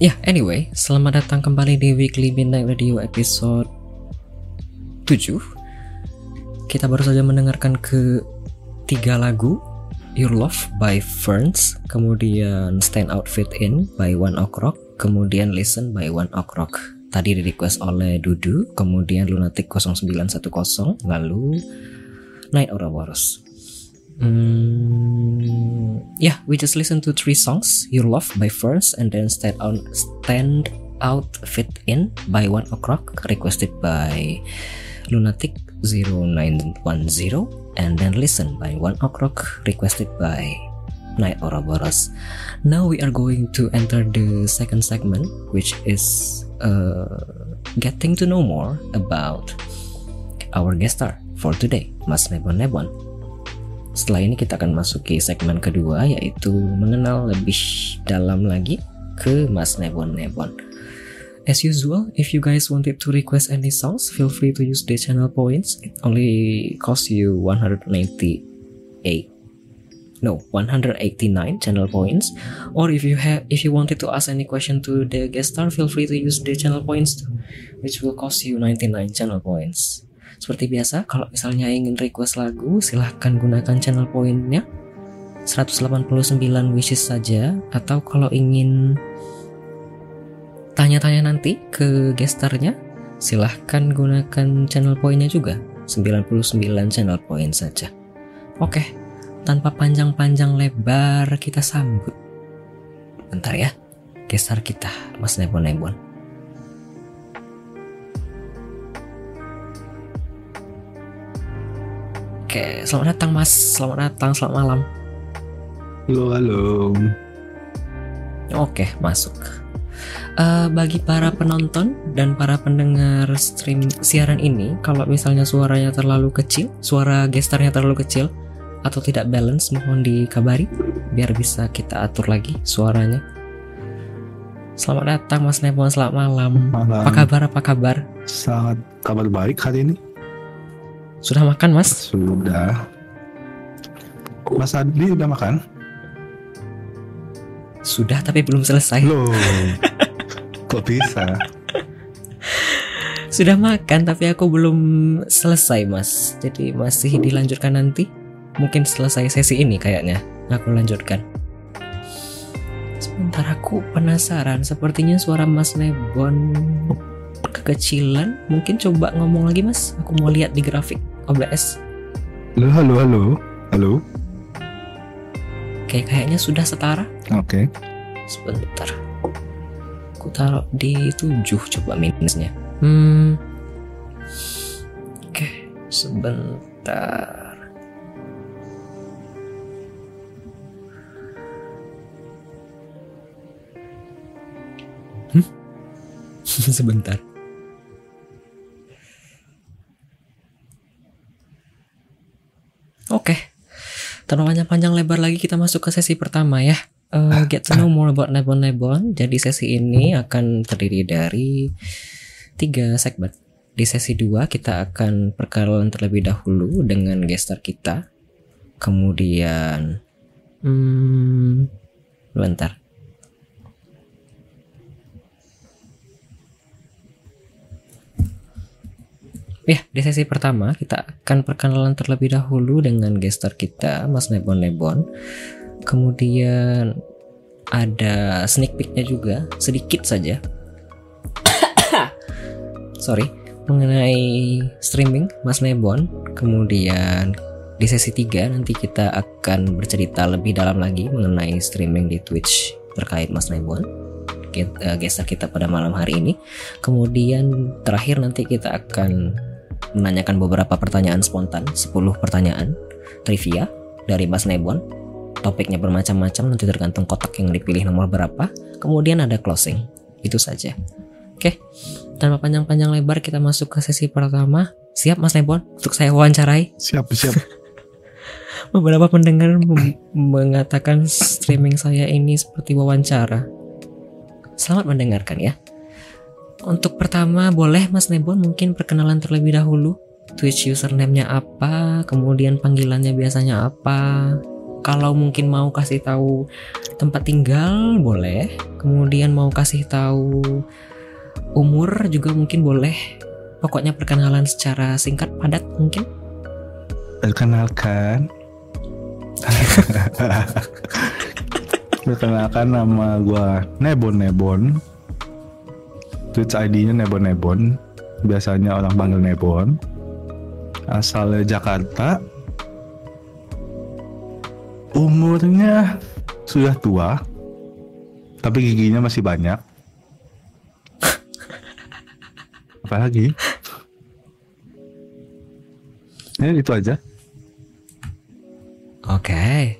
Ya, anyway, selamat datang kembali di Weekly Midnight Radio episode 7. Kita baru saja mendengarkan ke tiga lagu Your Love by Ferns, kemudian Stand Out Fit In by One Ok Rock, kemudian Listen by One Ok Rock. Tadi di request oleh Dudu, kemudian Lunatic 0910, lalu Night Ouroboros. Hmm, yeah, we just listened to three songs: "Your Love" by First, and then "Stand Out," "Stand Out Fit In" by One O'clock, requested by Lunatic 0910, and then "Listen" by One O'clock, requested by Night Ouroboros. Now we are going to enter the second segment, which is uh, getting to know more about our guest star for today, Mas Nebon Nebon. Setelah ini kita akan masuki segmen kedua yaitu mengenal lebih dalam lagi ke Mas Nebon Nebon. As usual, if you guys wanted to request any songs, feel free to use the channel points. It only costs you 198 no 189 channel points or if you have if you wanted to ask any question to the guest star feel free to use the channel points which will cost you 99 channel points seperti biasa, kalau misalnya ingin request lagu, silahkan gunakan channel poinnya 189 wishes saja atau kalau ingin tanya-tanya nanti ke gestarnya, silahkan gunakan channel poinnya juga 99 channel point saja. Oke, tanpa panjang-panjang lebar kita sambut. Bentar ya, gestar kita, Mas Nebon Nebon. Oke, selamat datang Mas. Selamat datang, selamat malam. Halo, halo. Oke, masuk. Uh, bagi para penonton dan para pendengar stream siaran ini, kalau misalnya suaranya terlalu kecil, suara gestarnya terlalu kecil atau tidak balance, mohon dikabari biar bisa kita atur lagi suaranya. Selamat datang Mas Nebon, selamat malam. malam. Apa kabar? Apa kabar? Sangat kabar baik hari ini. Sudah makan, Mas? Sudah. Mas Adi udah makan? Sudah, tapi belum selesai. Loh. Kok bisa? Sudah makan, tapi aku belum selesai, Mas. Jadi masih dilanjutkan nanti. Mungkin selesai sesi ini kayaknya. Aku lanjutkan. Sebentar aku penasaran, sepertinya suara Mas Nebon kekecilan. Mungkin coba ngomong lagi, Mas. Aku mau lihat di grafik. OBS. Halo, halo, halo. Halo. Oke, kayaknya sudah setara. Oke. Sebentar. Aku taruh di 7 coba minusnya. Hmm. Oke, sebentar. Hmm? sebentar. Oke. Okay. Tanpa panjang lebar lagi kita masuk ke sesi pertama ya. Uh, get to know more about Nebon Nebon. Jadi sesi ini akan terdiri dari tiga segmen. Di sesi dua kita akan perkenalan terlebih dahulu dengan gestar kita. Kemudian, hmm, bentar. Ya, di sesi pertama kita akan perkenalan terlebih dahulu dengan gestar kita, Mas Nebon Nebon. Kemudian ada sneak peeknya juga, sedikit saja. Sorry, mengenai streaming Mas Nebon. Kemudian di sesi 3 nanti kita akan bercerita lebih dalam lagi mengenai streaming di Twitch terkait Mas Nebon eh, gestar kita pada malam hari ini. Kemudian terakhir nanti kita akan menanyakan beberapa pertanyaan spontan, 10 pertanyaan trivia dari Mas Nebon. Topiknya bermacam-macam, nanti tergantung kotak yang dipilih nomor berapa. Kemudian ada closing. Itu saja. Oke, tanpa panjang-panjang lebar kita masuk ke sesi pertama. Siap Mas Nebon untuk saya wawancarai? Siap, siap. Beberapa pendengar mengatakan streaming saya ini seperti wawancara. Selamat mendengarkan ya. Untuk pertama boleh Mas Nebon mungkin perkenalan terlebih dahulu Twitch username-nya apa, kemudian panggilannya biasanya apa. Kalau mungkin mau kasih tahu tempat tinggal boleh, kemudian mau kasih tahu umur juga mungkin boleh. Pokoknya perkenalan secara singkat padat mungkin. Perkenalkan. Perkenalkan nama gua Nebon Nebon. Twitch ID-nya Nebon Nebon. Biasanya orang panggil Nebon. Asalnya Jakarta. Umurnya sudah tua. Tapi giginya masih banyak. Apalagi? Ya itu aja. Oke.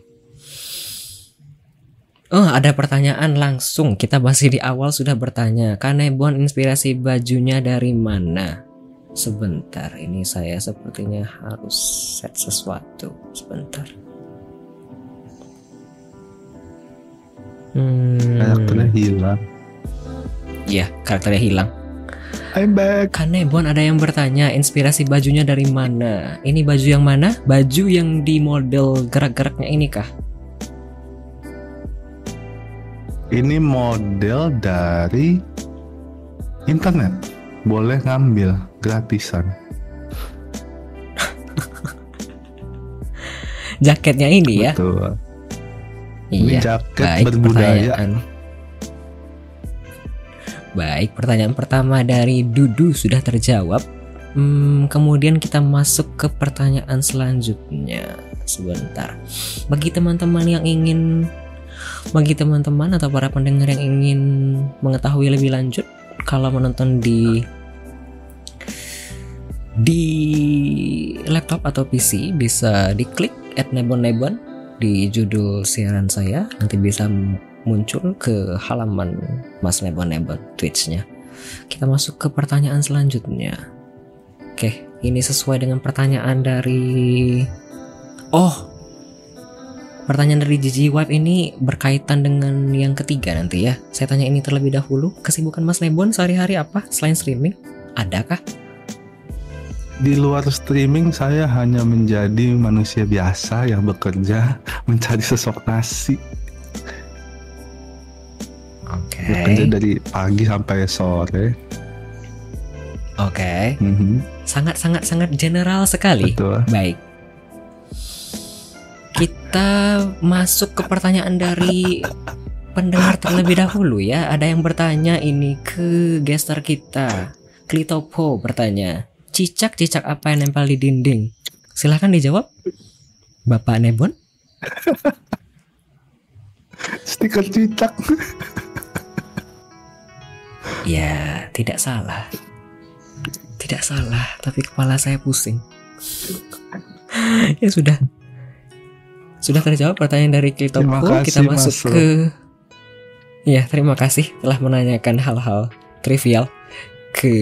Oh, ada pertanyaan langsung. Kita masih di awal sudah bertanya. Kanebon inspirasi bajunya dari mana? Sebentar, ini saya sepertinya harus set sesuatu. Sebentar. Hmm, Karakternya hilang. Iya, karakternya hilang. I'm back. Kanebon ada yang bertanya inspirasi bajunya dari mana? Ini baju yang mana? Baju yang di model gerak-geraknya ini kah? Ini model dari internet. Boleh ngambil gratisan. Jaketnya ini ya? Betul. Ini Iya. jaket Baik, berbudaya. pertanyaan. Baik, pertanyaan pertama dari Dudu sudah terjawab. Hmm, kemudian kita masuk ke pertanyaan selanjutnya. Sebentar. Bagi teman-teman yang ingin bagi teman-teman atau para pendengar yang ingin mengetahui lebih lanjut kalau menonton di di laptop atau PC bisa diklik at nebon nebon di judul siaran saya nanti bisa muncul ke halaman Mas Nebon Nebon Twitch-nya. Kita masuk ke pertanyaan selanjutnya. Oke, ini sesuai dengan pertanyaan dari Oh. Pertanyaan dari Gigi Wipe ini berkaitan dengan yang ketiga nanti ya. Saya tanya ini terlebih dahulu. Kesibukan Mas Nebon sehari-hari apa selain streaming? Adakah? Di luar streaming saya hanya menjadi manusia biasa yang bekerja mencari sesok nasi. Oke. Bekerja dari pagi sampai sore. Oke. Mhm, Sangat sangat sangat general sekali. Betul. Baik. Kita masuk ke pertanyaan dari pendengar terlebih dahulu ya. Ada yang bertanya ini ke gestar kita. Klitopo bertanya, cicak-cicak apa yang nempel di dinding? Silahkan dijawab. Bapak Nebon? Stiker cicak. Ya, tidak salah. Tidak salah, tapi kepala saya pusing. ya sudah. Sudah terjawab pertanyaan dari kasih, Kita masuk Mas ke Ya, terima kasih telah menanyakan hal-hal trivial ke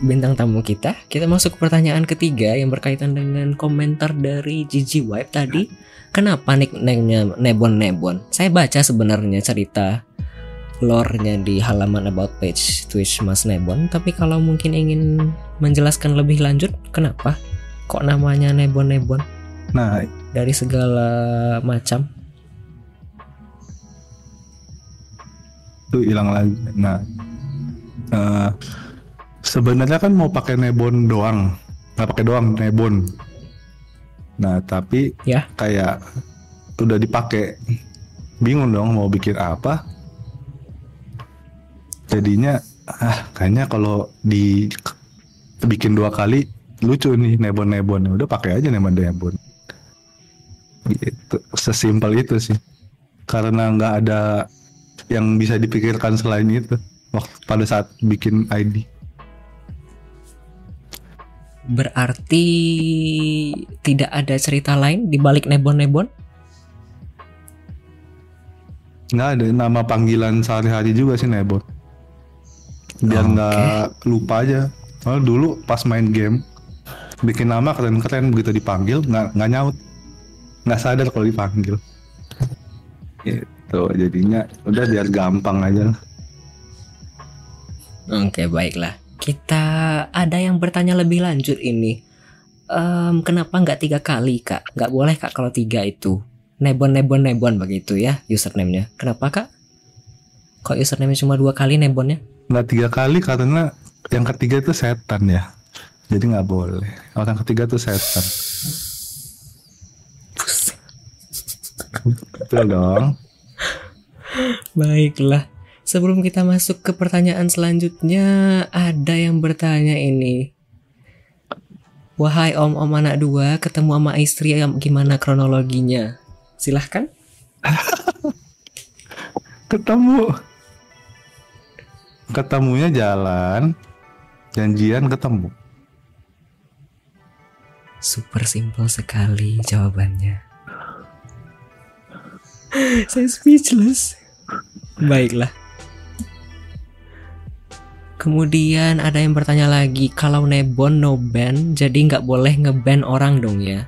bintang tamu kita. Kita masuk ke pertanyaan ketiga yang berkaitan dengan komentar dari Gigi Wipe tadi. Kenapa nickname-nya Nebon Nebon? Saya baca sebenarnya cerita lore-nya di halaman about page Twitch Mas Nebon, tapi kalau mungkin ingin menjelaskan lebih lanjut, kenapa kok namanya Nebon Nebon Nah, dari segala macam? itu hilang lagi. Nah, eh, sebenarnya kan mau pakai nebon doang, nggak pakai doang nebon. Nah, tapi Ya. kayak udah dipakai, bingung dong mau bikin apa. Jadinya, ah kayaknya kalau di bikin dua kali lucu nih nebon-nebon. Udah pakai aja nebon-nebon. Gitu, sesimpel itu sih. Karena nggak ada yang bisa dipikirkan selain itu waktu pada saat bikin ID. Berarti tidak ada cerita lain di balik Nebon-Nebon? Nggak ada nama panggilan sehari-hari juga sih Nebot. Biar nggak lupa aja. Soalnya dulu pas main game bikin nama keren-keren begitu dipanggil nggak nggak nyaut, nggak sadar kalau dipanggil. Gitu jadinya udah biar gampang aja. lah. Oke, baiklah. Kita ada yang bertanya lebih lanjut ini. Em, kenapa nggak tiga kali, Kak? Nggak boleh, Kak, kalau tiga itu. Nebon, nebon, nebon begitu ya username-nya. Kenapa, Kak? Kok username cuma dua kali nebonnya? nggak tiga kali karena yang ketiga itu setan ya jadi nggak boleh orang ketiga tuh setan betul dong Baiklah. Sebelum kita masuk ke pertanyaan selanjutnya, ada yang bertanya ini. Wahai om-om anak dua, ketemu sama istri yang gimana kronologinya? Silahkan. ketemu ketemunya jalan janjian ketemu Super simple sekali jawabannya. Saya speechless. Baiklah. Kemudian ada yang bertanya lagi, kalau nebon no ban, jadi nggak boleh ngeban orang dong ya?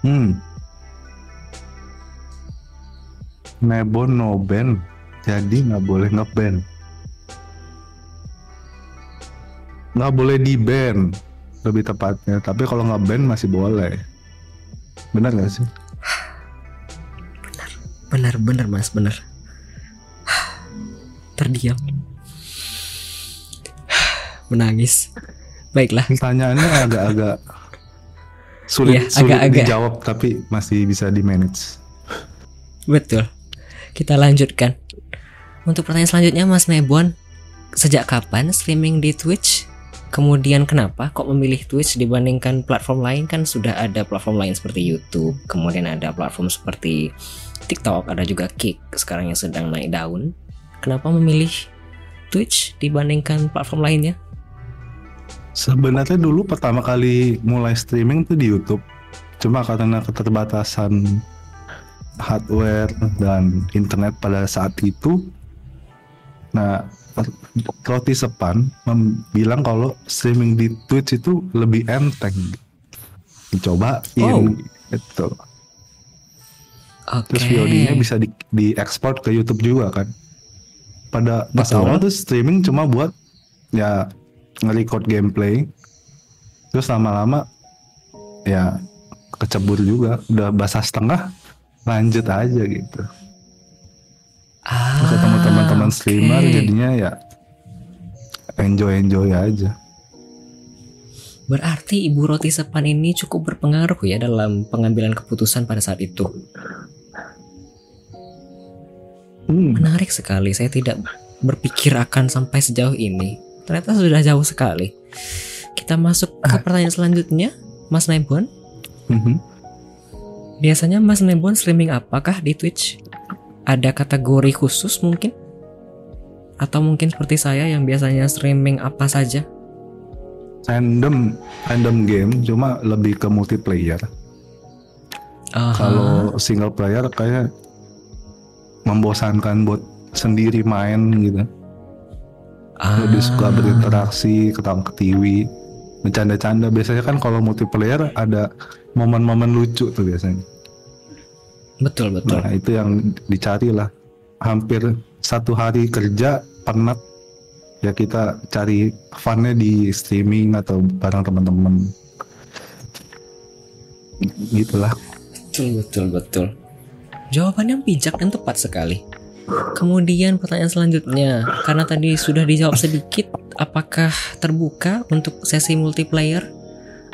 hmm nebon no ban jadi nggak boleh ngeband nggak boleh di ban lebih tepatnya tapi kalau ngeband masih boleh benar nggak sih Benar, benar mas, benar. Terdiam. Menangis. Baiklah. pertanyaannya agak-agak sulit Iya, sulit agak-agak. dijawab tapi masih bisa di manage Betul. Kita lanjutkan. Untuk pertanyaan selanjutnya Mas Nebon, sejak kapan streaming di Twitch? Kemudian kenapa kok memilih Twitch dibandingkan platform lain kan sudah ada platform lain seperti YouTube, kemudian ada platform seperti TikTok, ada juga Kick sekarang yang sedang naik daun. Kenapa memilih Twitch dibandingkan platform lainnya? Sebenarnya dulu pertama kali mulai streaming tuh di YouTube. Cuma karena keterbatasan hardware dan internet pada saat itu, nah roti sepan bilang kalau streaming di Twitch itu lebih enteng. Dicobain Oh. gitu. Oke. Terus VOD-nya bisa di, diekspor ke YouTube juga kan. Pada pas awal tuh streaming cuma buat ya nge-record gameplay. Terus lama-lama ya kecebur juga, udah basah setengah lanjut aja gitu. Ah, Terus ketemu teman-teman streamer oke. jadinya ya enjoy-enjoy aja. Berarti Ibu Roti Sepan ini cukup berpengaruh ya dalam pengambilan keputusan pada saat itu. Hmm. Menarik sekali, saya tidak berpikir akan sampai sejauh ini. Ternyata sudah jauh sekali. Kita masuk ke pertanyaan selanjutnya, Mas Nebon. Mhm. Biasanya Mas Nebon streaming apakah di Twitch? Ada kategori khusus mungkin? Atau mungkin seperti saya yang biasanya streaming apa saja? Random random game cuma lebih ke multiplayer. Kalau single player kayak membosankan buat sendiri main gitu. Ah, Lebih suka berinteraksi, ketawa ketiwi, bercanda-canda. Biasanya kan kalau multiplayer ada momen-momen lucu tuh biasanya. Betul, betul. Nah itu yang dicari lah. Hampir satu hari kerja penat ya kita cari funnya di streaming atau bareng teman-teman. Gitulah. Betul, betul, betul. Jawaban yang bijak dan tepat sekali. Kemudian pertanyaan selanjutnya, karena tadi sudah dijawab sedikit, apakah terbuka untuk sesi multiplayer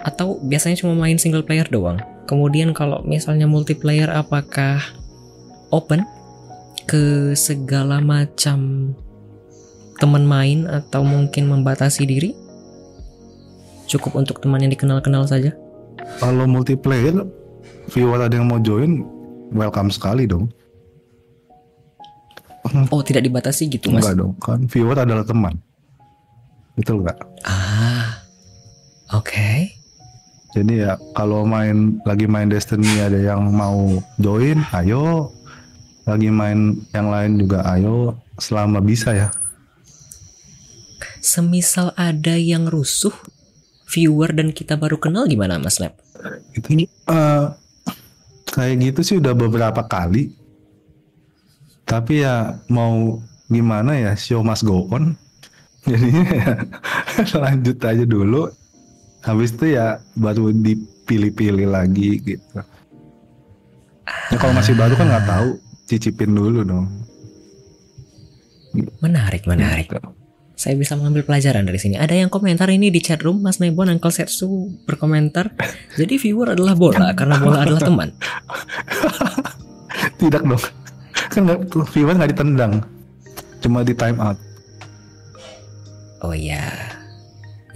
atau biasanya cuma main single player doang? Kemudian kalau misalnya multiplayer apakah open ke segala macam teman main atau mungkin membatasi diri? Cukup untuk teman yang dikenal-kenal saja? Kalau multiplayer, viewer ada yang mau join, welcome sekali dong. Oh, tidak dibatasi gitu, Mas? Enggak dong, kan viewer adalah teman. Betul nggak? Ah, oke. Jadi ya kalau main lagi main Destiny ada yang mau join, ayo. Lagi main yang lain juga ayo selama bisa ya. Semisal ada yang rusuh, viewer dan kita baru kenal gimana Mas Lab? Itu eh, kayak gitu sih udah beberapa kali. Tapi ya mau gimana ya show must go on. Jadinya ya lanjut aja dulu. Habis itu ya baru dipilih-pilih lagi gitu. Ya kalau masih baru kan nggak tahu, cicipin dulu dong. Menarik, menarik. Gitu. Saya bisa mengambil pelajaran dari sini. Ada yang komentar ini di chat room Mas Nebon Uncle Setsu berkomentar. Jadi viewer adalah bola karena bola adalah teman. Tidak dong. Kan viewer nggak ditendang. Cuma di time out. Oh iya.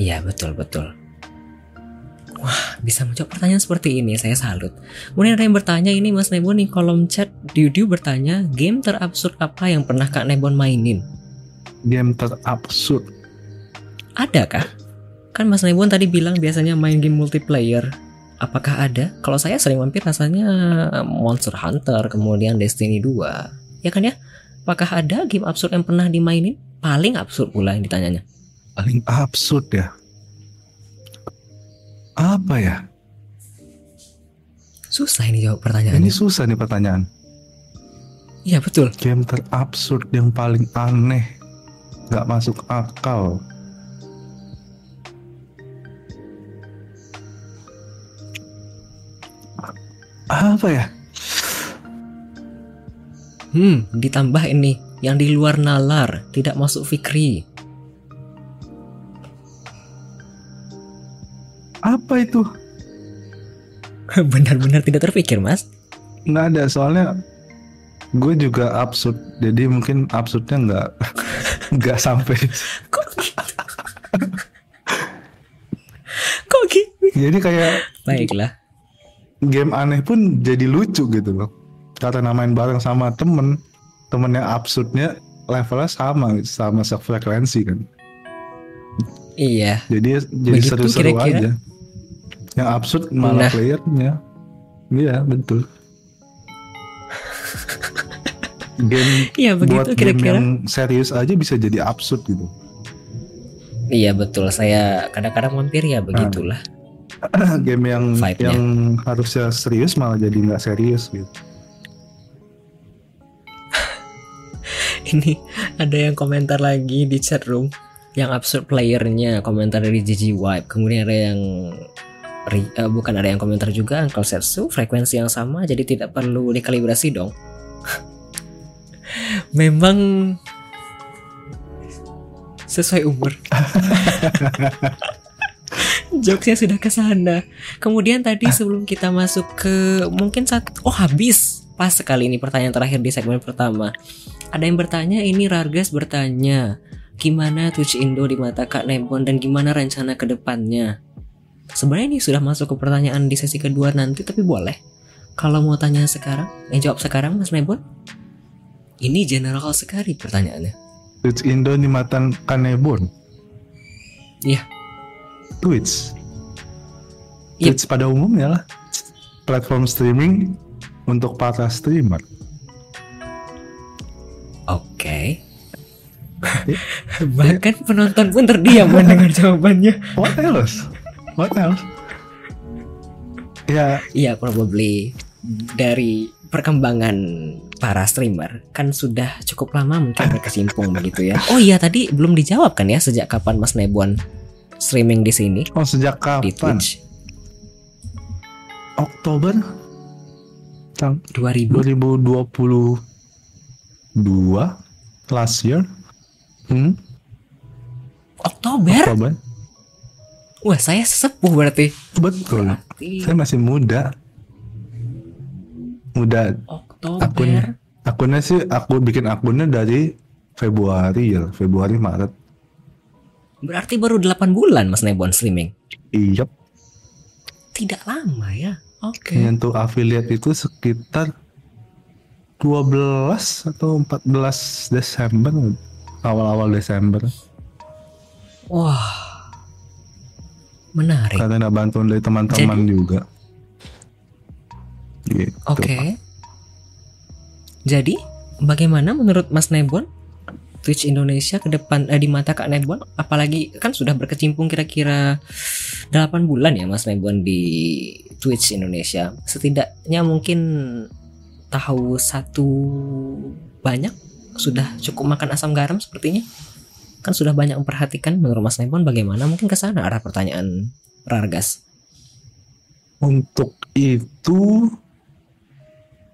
Iya, betul betul. Wah, bisa menjawab pertanyaan seperti ini, saya salut. Kemudian ada yang bertanya ini Mas Nebon di kolom chat Diudiu bertanya, game terabsurd apa yang pernah Kak Nebon mainin? Game terabsurd. Ada kah? Kan Mas Nebon tadi bilang biasanya main game multiplayer. Apakah ada? Kalau saya sering mampir rasanya Monster Hunter, kemudian Destiny 2. Ya kan ya? Apakah ada game absurd yang pernah dimainin? Paling absurd pula yang ditanyanya. Paling absurd ya. Apa ya? Susah ini jawab pertanyaannya. Ini susah nih pertanyaan. Iya betul. Game terabsurd yang paling aneh. Gak masuk akal. Apa ya? Hmm, ditambah ini yang di luar nalar, tidak masuk fikri. Apa itu? Benar-benar tidak terpikir, Mas. Nggak ada soalnya gue juga absurd jadi mungkin absurdnya nggak nggak sampai Kok gitu? Kok gitu? jadi kayak Baiklah. game aneh pun jadi lucu gitu loh karena main bareng sama temen temen yang absurdnya levelnya sama sama sefrekuensi kan Iya. jadi jadi seru-seru aja yang absurd malah Nah. playernya iya betul game Iya buat begitu game kira-kira. yang serius aja bisa jadi absurd gitu Iya betul. Saya kadang-kadang mampir ya begitulah. game yang Vibe-nya. yang harusnya serius malah jadi nggak serius gitu Ini ada yang komentar lagi di chat room yang absurd playernya komentar dari Gigi Wipe. Kemudian ada yang eh, bukan ada yang komentar juga Uncle Setsu frekuensi yang sama jadi tidak perlu dikalibrasi dong. Memang sesuai umur. Jokesnya sudah ke sana. Kemudian tadi sebelum kita masuk ke mungkin saat oh habis pas sekali ini pertanyaan terakhir di segmen pertama. Ada yang bertanya ini Rargas bertanya gimana Twitch Indo di mata Kak Nebon dan gimana rencana ke depannya. Sebenarnya ini sudah masuk ke pertanyaan di sesi kedua nanti tapi boleh. Kalau mau tanya sekarang, yang jawab sekarang Mas Nebon. Ini general sekali pertanyaannya. Twitch Indo di matan Kanebon Iya. Twitch Yep. Twitch pada umumnya lah platform streaming untuk para streamer Oke. Bahkan penonton pun terdiam mendengar jawabannya. what else what else ya Iya, probably dari perkembangan para streamer. Kan sudah cukup lama mungkin berkesimpung begitu ya. Oh iya tadi belum dijawab kan ya sejak kapan Mas Nebuan streaming di sini? Oh sejak di kapan? Twitch. Oktober? Tang 2000 2022 last year? Hmm? Oktober. Oktober. Wah, saya sesepuh berarti. betul. Berarti saya masih muda. Muda Oktober. akun akunnya sih aku bikin akunnya dari Februari ya Februari Maret Berarti baru 8 bulan Mas Nebon streaming. iya Tidak lama ya. Oke. menyentuh affiliate itu sekitar 12 atau 14 Desember awal-awal Desember Wah. Menarik. karena ada bantuan dari teman-teman juga gitu. Oke. Jadi, bagaimana menurut Mas Nebon Twitch Indonesia ke depan eh, di mata Kak Nebon? Apalagi kan sudah berkecimpung kira-kira 8 bulan ya Mas Nebon di Twitch Indonesia. Setidaknya mungkin tahu satu banyak sudah cukup makan asam garam sepertinya. Kan sudah banyak memperhatikan menurut Mas Nebon bagaimana mungkin ke sana arah pertanyaan Rargas. untuk itu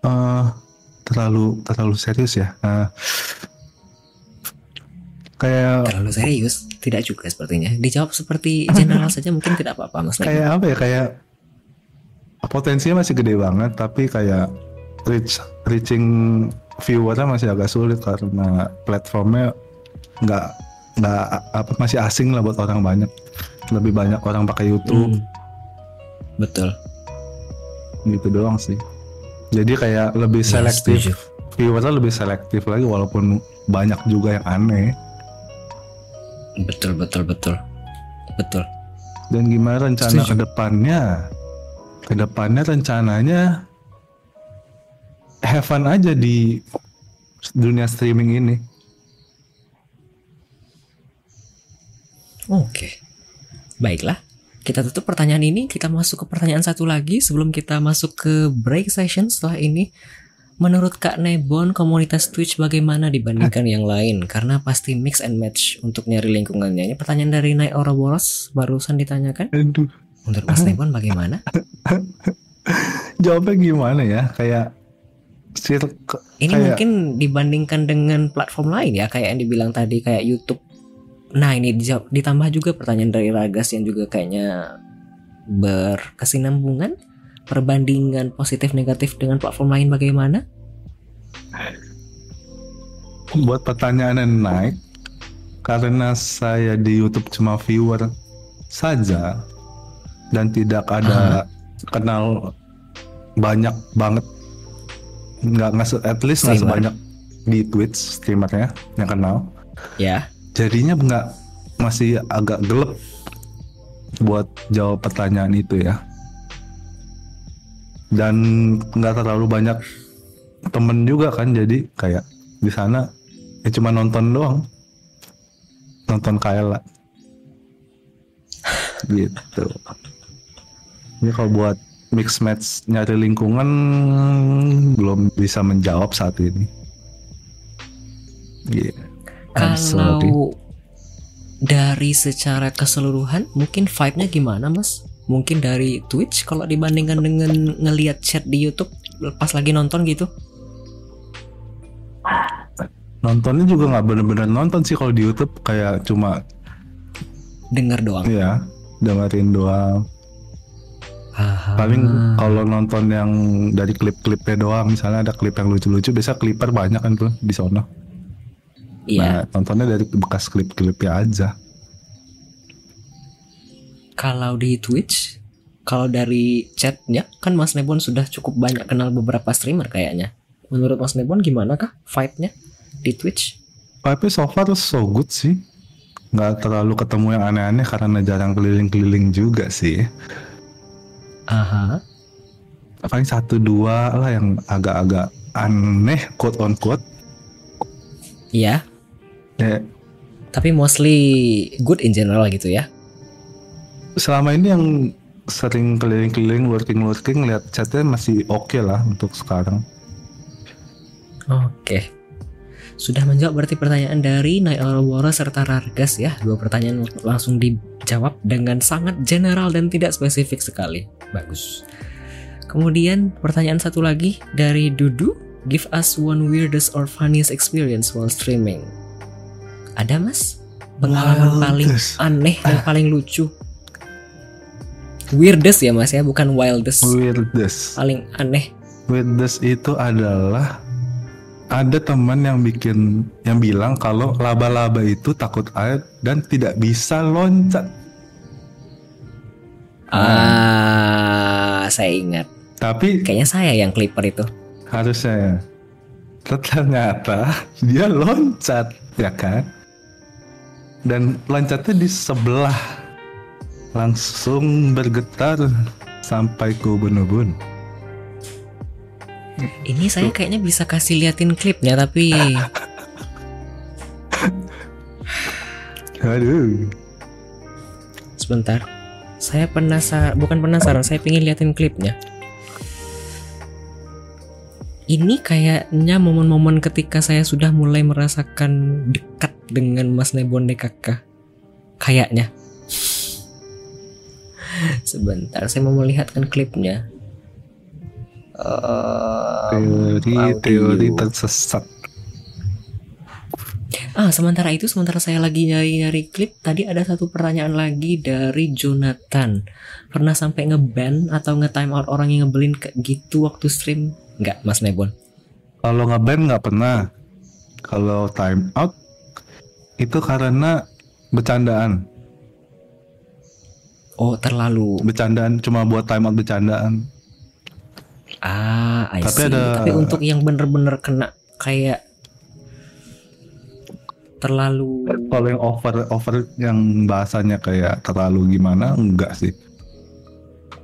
eh terlalu terlalu serius ya Eh, kayak Terlalu serius? Tidak juga sepertinya. Dijawab seperti general saja mungkin tidak apa-apa Mas kayak apa ya kayak potensinya masih gede banget tapi kayak reach reaching viewernya masih agak sulit karena platformnya nggak nggak apa masih asing lah buat orang banyak lebih banyak orang pakai YouTube Hmm. Betul. gitu doang sih jadi kayak lebih Ya, selektif setuju. viewersnya lebih selektif lagi walaupun banyak juga yang aneh Betul betul betul. Betul. dan gimana rencana Setuju. ke depannya ke depannya rencananya have fun aja di dunia streaming ini Oke. Baiklah. Kita tutup pertanyaan ini, kita masuk ke pertanyaan satu lagi sebelum kita masuk ke break session setelah ini. Menurut Kak Nebon, komunitas Twitch bagaimana dibandingkan yang lain? Karena pasti mix and match untuk nyari lingkungannya. Ini pertanyaan dari Night Ouroboros barusan ditanyakan. aduh Menurut Mas Nebon bagaimana? jawabnya gimana ya kayak Ini kayak mungkin dibandingkan dengan platform lain ya, kayak yang dibilang tadi kayak YouTube. Nah ini ditambah juga pertanyaan dari Ragas yang juga kayaknya berkesinambungan. Perbandingan positif negatif dengan platform lain bagaimana? buat pertanyaan yang naik karena saya di YouTube cuma viewer saja dan tidak ada kenal banyak banget nggak nggak se- at least nggak sebanyak di Twitch streamernya yang kenal Ya, jadinya nggak masih agak gelap buat jawab pertanyaan itu ya dan nggak terlalu banyak temen juga kan jadi kayak di sana ya cuma nonton doang nonton Kaela gitu ini kalau buat mix match nyari lingkungan belum bisa menjawab saat ini Iya. I'm sorry. Kalau dari secara keseluruhan mungkin vibe-nya gimana mas? Mungkin dari Twitch kalau dibandingkan dengan ngelihat chat di YouTube pas lagi nonton gitu? nontonnya juga nggak bener-bener nonton sih kalau di YouTube kayak cuma Dengar doang. ya dengerin doang Aha. paling kalau nonton yang dari klip-klipnya doang misalnya ada klip yang lucu-lucu biasa clipper banyak kan tuh di sono Iya. nah nontonnya dari bekas klip-klipnya aja Kalau di Twitch, kalau dari chatnya kan Mas Nebon sudah cukup banyak kenal beberapa streamer kayaknya. Menurut Mas Nebon gimana kah vibe-nya di Twitch? tapi so far so good sih nggak terlalu ketemu yang aneh-aneh karena jarang keliling-keliling juga sih Aha. paling satu dua lah yang agak-agak aneh quote on quote Iya, ya tapi mostly good in general gitu ya. selama ini yang sering keliling-keliling lurking-lurking lihat chatnya masih oke lah untuk sekarang Oke. Sudah menjawab berarti pertanyaan dari Ouroboros serta Rargas ya. Dua pertanyaan langsung dijawab dengan sangat general dan tidak spesifik sekali. Bagus. Kemudian pertanyaan satu lagi dari Dudu. Give us one weirdest or funniest experience while streaming. Ada mas? Pengalaman paling Wildest. aneh dan paling lucu. Weirdest ya mas ya, bukan wildest. weirdest Paling aneh. weirdest itu adalah ada teman yang bikin yang bilang kalau laba-laba itu takut air dan tidak bisa loncat Ah, saya ingat. tapi Kayaknya saya yang clipper itu. harusnya ternyata dia loncat ya kan dan loncatnya di sebelah langsung bergetar sampai ke ubun-ubun Ini saya kayaknya bisa kasih liatin klipnya tapi aduh sebentar. Saya penasaran, bukan penasaran, saya pengen liatin klipnya. Ini kayaknya momen-momen ketika saya sudah mulai merasakan dekat dengan Mas Nebon DKK. Kayaknya. Sebentar, saya mau melihatkan klipnya. Eh, teori audio. teori tersesat Ah, sementara itu, sementara saya lagi nyari-nyari klip, tadi ada satu pertanyaan lagi dari Jonathan. Pernah sampai nge-ban atau nge-time out orang yang ngebelin kayak gitu waktu stream? Nggak, Mas Nebon. Kalau ngeband nggak pernah. Kalau time out itu karena bercandaan. Oh, terlalu. Bercandaan cuma buat time out bercandaan. Ah, I Tapi see. ada- Tapi untuk yang bener-bener kena kayak terlalu Kalau yang over over yang bahasanya kayak terlalu gimana enggak sih.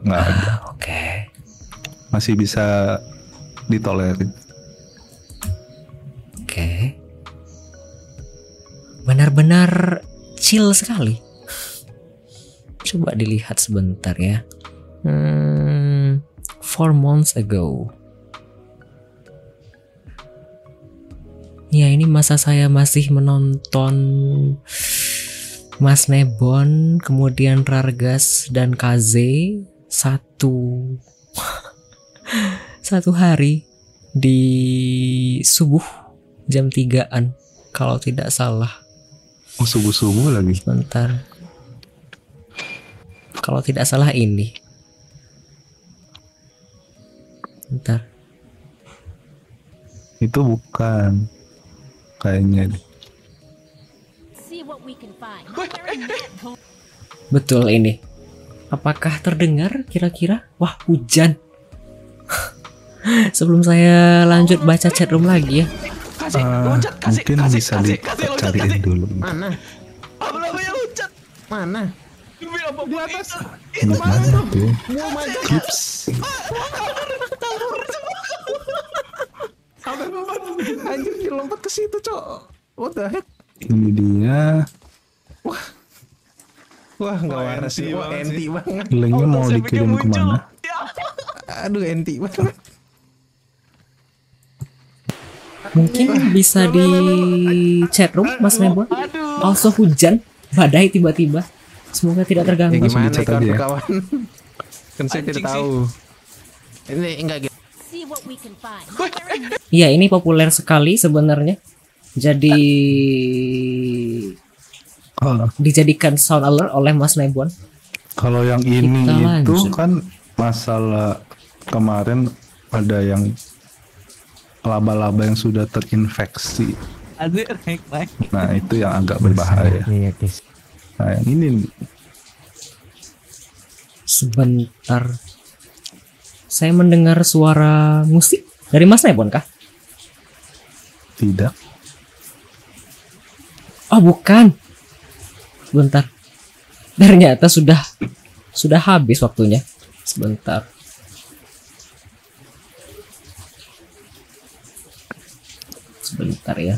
Nggak ada. Ah, oke. Masih bisa ditolerir. Oke. Benar-benar chill sekali. Coba dilihat sebentar ya. Hmm, four months ago. Ya ini masa saya masih menonton Mas Nebon, kemudian Rargas dan Kaze satu satu hari di subuh jam 3-an kalau tidak salah. Oh, subuh-subuh lagi. Sebentar. Kalau tidak salah ini. Bentar. Itu bukan kayaknya deh. Betul ini. Apakah terdengar kira-kira? Wah, hujan. Sebelum saya lanjut baca chat room lagi ya. Ah, mungkin bisa dicariin dulu. Mana? Mana? Di atas. Gimana tuh? Clips. Anjir dia lompat ke situ, Cok. What the heck? Ini dia. Wah, nggak waras sih. Wah, enti banget. Linknya mau dikirim ke mana? Aduh, enti banget. Mungkin bisa di chat room Mas Nebon. Also hujan, badai tiba-tiba. Semoga tidak Ya terganggu. Langsung gimana dicat aja ya. kawan-kawan? kan saya tidak tahu. Ini enggak gitu. Iya, ini populer sekali sebenarnya. Jadi Oh, dijadikan sound alert oleh Mas Nebon. kalau yang ini Kita itu lanjut. kan masalah kemarin ada yang laba-laba yang sudah terinfeksi. Nah itu yang agak berbahaya. Iya, guys. Nah yang ini Sebentar. Saya mendengar suara musik dari Mas Nebon kah? tidak. Oh, bukan. Sebentar. Ternyata sudah sudah habis waktunya. Sebentar. Sebentar ya.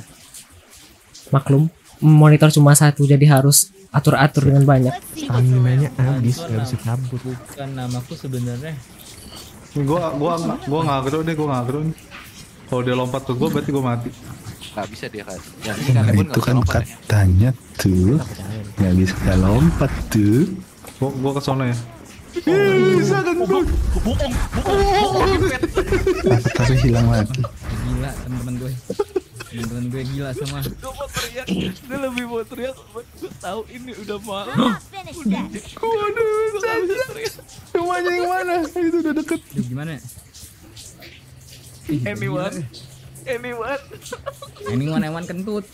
Maklum, monitor cuma satu jadi harus atur-atur dengan banyak. Staminanya around. habis, nggak bisa kabur. bukan namaku sebenarnya Gua gua gua ngagro deh, gua ngagro nih. Kalau dia lompat ke gua berarti gua mati. nggak bisa dia kan ya Nah itu kan katanya tuh nggak bisa lompat tuh. Gua gua ke sana ya. Bisa kan gua. Tapi hilang lagi. gila teman-teman gue teman-teman gue gila semua gue mau teriak dia lebih mau teriak gue tahu ini udah malam finished yet. Rumahnya yang mana? Itu udah deket. Duh, gimana anyone anyone anyone anyone kentut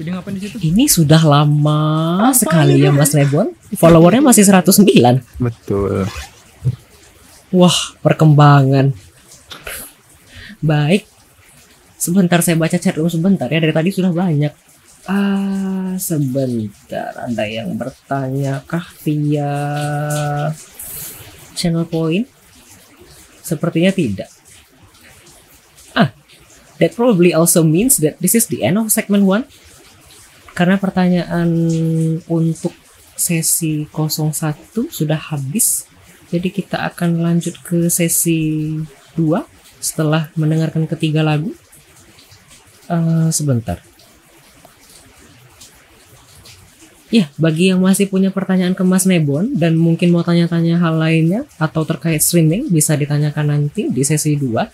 jadi ngapain di situ Ini sudah lama sekali ya Mas Nebon. Followernya masih 109. Betul. Wah, perkembangan. Baik. Sebentar saya baca chat room sebentar ya. Dari tadi sudah banyak. Ah, sebentar. Ada yang bertanya kah via channel point? Sepertinya tidak. Ah, that probably also means that this is the end of segment 1. Karena pertanyaan untuk sesi 01 sudah habis. Jadi kita akan lanjut ke sesi 2 setelah mendengarkan ketiga lagu. Eh, sebentar. Ya, bagi yang masih punya pertanyaan ke Mas Nebon dan mungkin mau tanya-tanya hal lainnya atau terkait streaming bisa ditanyakan nanti di sesi 2.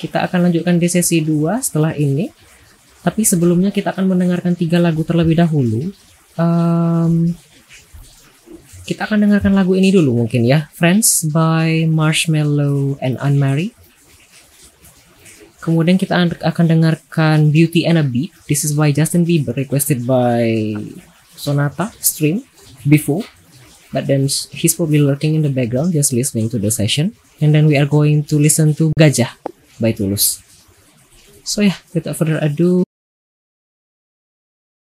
Kita akan lanjutkan di sesi 2 setelah ini. Tapi sebelumnya kita akan mendengarkan tiga lagu terlebih dahulu. Em, kita akan dengarkan lagu ini dulu mungkin ya. Friends by Marshmallow and Anne-Marie. Kemudian kita an- akan dengarkan Beauty and a Beat. This is by Justin Bieber requested by Sonata stream before. But then he's probably lurking in the background just listening to the session. And then we are going to listen to Gajah by Tulus. So yeah, without further ado,